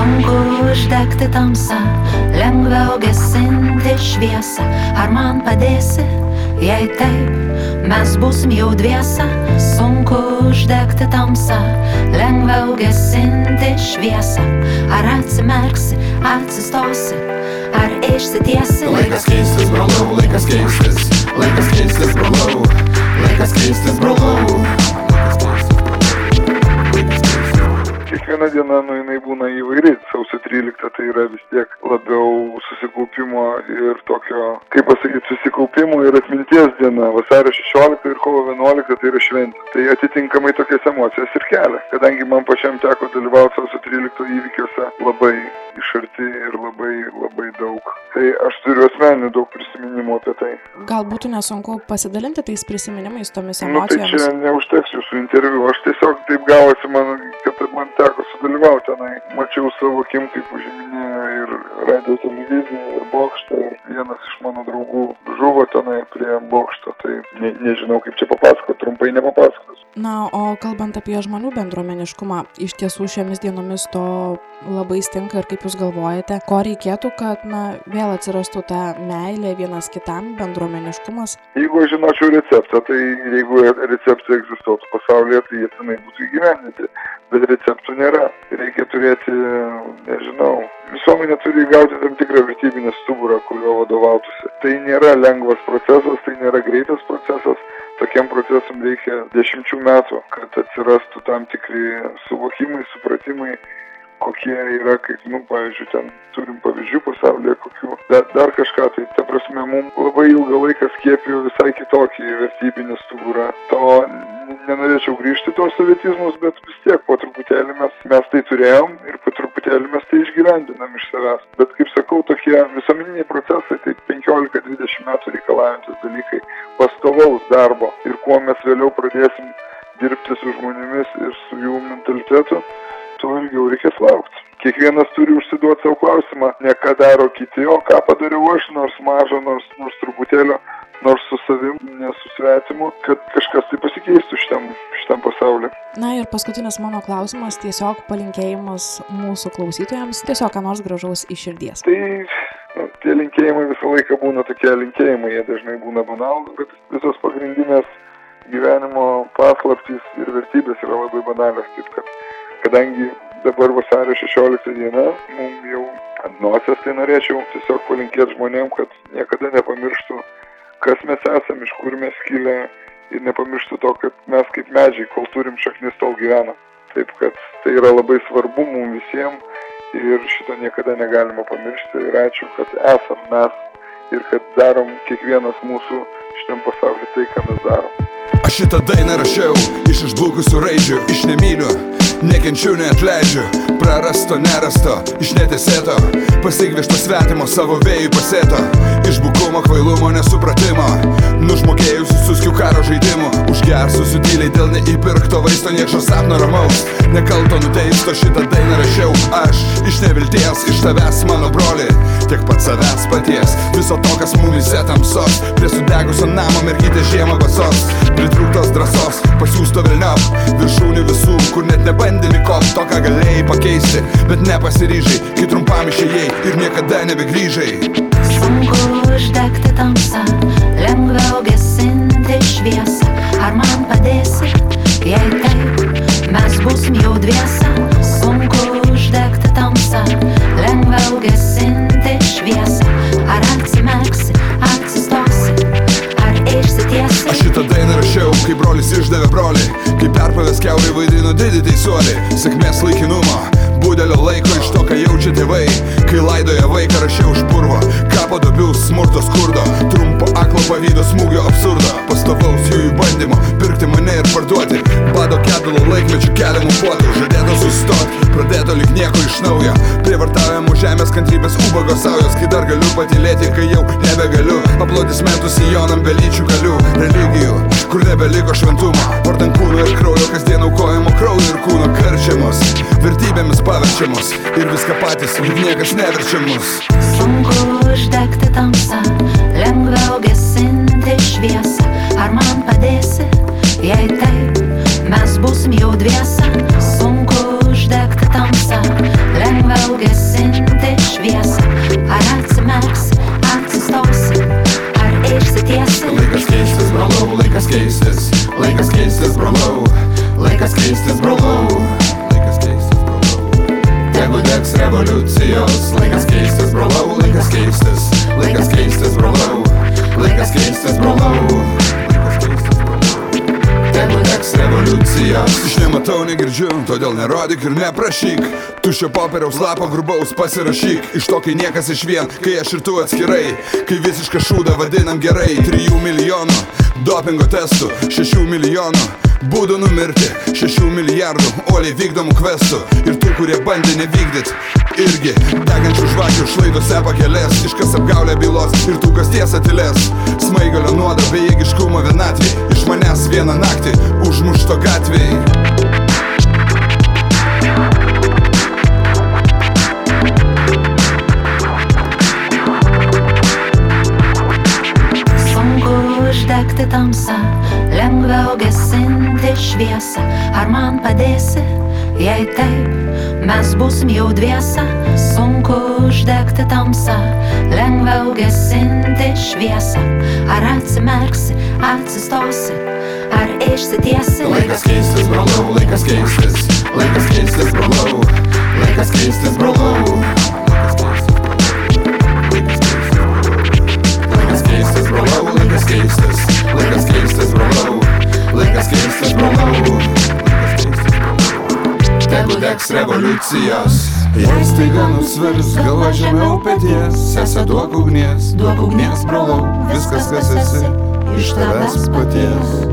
Sunku uždegti tamsą, lengviau gesinti šviesą. Ar man padėsi, jei taip, mes būsim jau dviesa. Sunku uždegti tamsą, lengviau gesinti šviesą. Ar atsimerksi, atsistosi, ar išsitiesi. Laikas keistis, brolau, laikas keistis, laikas keistis, brolau, laikas keistis, brolau. Kiekviena diena, nu, jinai būna įvairi. Sausio 13 tai yra vis tiek labiau susikaupimo ir tokio, kaip pasakyti, susikaupimo ir atminties diena. Vasario 16 ir kovo 11 tai yra šventė. Tai atitinkamai tokias emocijas ir kelia. Kadangi man pačiam teko dalyvauti sausio 13 įvykiuose labai iš arti ir labai, labai daug. Tai aš turiu asmeninių daug prisiminimų apie tai. Gal būtų nesunku pasidalinti tais prisiminimais, tomis Nu, tai emocijomis? čia neužteks jūsų interviu. Aš tiesiog taip gavosi, man teko sudalyvauti tenai. Mačiau savo akim, kaip užiminėjo ir radio televizija, ir bokštą. Ir vienas iš mano draugų žuvo tenai prie bokšto. Tai ne, nežinau, kaip čia papasakoti, trumpai nepapasakosiu. Na, o kalbant apie žmonių bendruomeniškumą, iš tiesų šiomis dienomis to labai stinka ir kaip Jūs galvojate, ko reikėtų, kad, na, vėl atsirastų ta meilė vienas kitam, bendruomeniškumas? Jeigu žinočiau receptą, tai jeigu receptai egzistuotų pasaulyje, tai jie tenai būtų įgyvendinti. Bet receptų nėra. Reikia turėti, nežinau, visuomenė turi gauti tam tikrą vertybinį stuburą, kurio vadovautųsi. Tai nėra lengvas procesas, tai nėra greitas procesas. Tokiam procesam reikia dešimčių metų, kad atsirastų tam tikri suvokimai, supratimai, kokie yra, kaip, nu, pavyzdžiui, ten turim pavyzdžių pasaulyje, kokių, dar, dar kažką, tai ta prasme, mums labai ilgą laiką skiepijo visai kitokį vertybinį stuburą. To nenorėčiau grįžti tos sovietizmus, bet vis tiek po truputėlį mes, mes tai turėjom ir po truputėlį mes tai išgyvendinam iš savęs. Bet kaip sakau, tokie visuomeniniai procesai, tai 15-20 metų reikalaujantis dalykai, pastovaus darbo ir kuo mes vėliau pradėsim dirbti su žmonėmis ir su jų mentalitetu, tuo ilgiau reikės laukti. Kiekvienas turi užsiduoti savo klausimą, ne ką daro kiti, o ką padariau aš, nors mažą, nors, nors truputėlio, nors su savim, ne su svetimu, kad kažkas tai pasikeistų šitam, šitam pasauliu. Na ir paskutinis mano klausimas, tiesiog palinkėjimas mūsų klausytojams, tiesiog ką nors gražaus iš širdies. Tai nu, tie linkėjimai visą laiką būna tokie linkėjimai, jie dažnai būna banalūs, bet visos pagrindinės gyvenimo paslaptys ir vertybės yra labai banalios, taip kad kadangi dabar vasario 16 diena, mums jau ant nosies, tai norėčiau tiesiog palinkėti žmonėm, kad niekada nepamirštų, kas mes esame, iš kur mes kilę. Ir nepamirštų to, kad mes kaip medžiai, kol turim šaknis, tol gyvenam. Taip kad tai yra labai svarbu mums visiems ir šito niekada negalima pamiršti. Ir ačiū, kad esam mes. Ir kad darom kiekvienas mūsų šitam pasauliu tai, ką mes darom. Aš šitą dainą rašiau iš išblukusių raidžių, iš nemyliu, nekenčiu, neatleidžiu, prarasto, nerasto, iš netesėto, pasigvišto svetimo savo vėjų pasėto, iš bukumo, kvailumo, nesupratimo, nužmokėjusių suskių karo žaidimų, užgersusių tyliai dėl neįpirkto vaisto niekšo sapno ramaus, nekalto nuteisto šitą dainą rašiau, aš. Iš nevilties, iš tavęs mano broli, tiek pats savęs paties, viso to, kas mumise tamsos, prie sudegusio namo mergytė žiemą basos, pritrūktos drąsos, pasiūsto vilniop, viršūnių visų, kur net nebandė likop to, ką galėjai pakeisti, bet nepasiryžai, kai trumpam išėjai ir niekada nebegrįžai. Sunku uždegti tamsą, lengviau gesinti šviesą. Ar man padėsi, Aš šitą dainą rašiau, kai brolis išdavė brolį, kai perpavęs keurai vaidino didį teisuolį, sėkmės laikinumo. Būdelio laiko iš to, ką jaučia tėvai. Kai laidoja vaiką rašiau už purvo Kapo dubių smurto skurdo. Trumpo aklo pavydo smūgio absurdo. Pastovaus jų įbandymo Pirkti mane ir parduoti. Bado kedulo laikmečių keliamų puotų Žadėto sustoti Pradėto lik nieko iš naujo. Prievartavimo žemės kantrybės ubago saujos. Kai dar galiu patylėti, kai jau nebegaliu. Aplodismentų sijonam belyčių galių Religijų, kur nebeliko šventumo. Vardan kūno ir kraujo kasdien aukojamo kraujo ir kūno karčiamos. Vertybėmis paverčiamos. Ir viską patys, juk niekas neverčia mus Sunku uždegti tamsą, lengviau gesinti šviesą. Ar man padėsi, jei taip. Mes būsim jau dviesa, sunku uždegti tamsą, lengviau gesinti šviesą, ar atsimerks, atsistosi. Ar išsitiesi? Laikas keistis, brolau, laikas keistis, laikas keistis, brolau, laikas keistis, brolau, laikas keistis, brolau. Tegu degs revoliucijos, laikas keistis, brolau, laikas keistis, laikas keistis, brolau, laikas keistis, brolau brolau Tegu teks revoliucijos Aš nematau, negirdžiu, todėl nerodyk ir neprašyk. Tuščio popieriaus lapo grubaus pasirašyk. Iš to, kai niekas iš vien, kai aš ir tu atskirai. Kai visišką šūdą vadinam gerai. Trijų milijonų dopingo testų Šešių milijonų būdų numirti. Šešių milijardų oliai vykdomų kvestų. Ir tų, kurie bandė nevykdyt Irgi degančių žvakių šlaidose pakelės. Iškas apgaulė bylos ir tų, kas tiesą tylės Smaigalio nuodo bejėgiškumo vienatvė. Iš manęs vieną naktį užmušto gatvėj. Uždegti tamsą, lengviau gesinti šviesą. Ar man padėsi, jei taip, mes būsim jau dviesa. Sunku uždegti tamsą, lengviau gesinti šviesą. Ar atsimerksi, atsistosi, ar išsitiesi. Laikas keistis, brolau, laikas keistis Laikas keistis, brolau Laikas keistis, brolau revoliucijos Jei staiga nusvirs galva žemiau pėties Sese duok ugnies, duok ugnies, brolau Viskas, kas esi, iš tavęs paties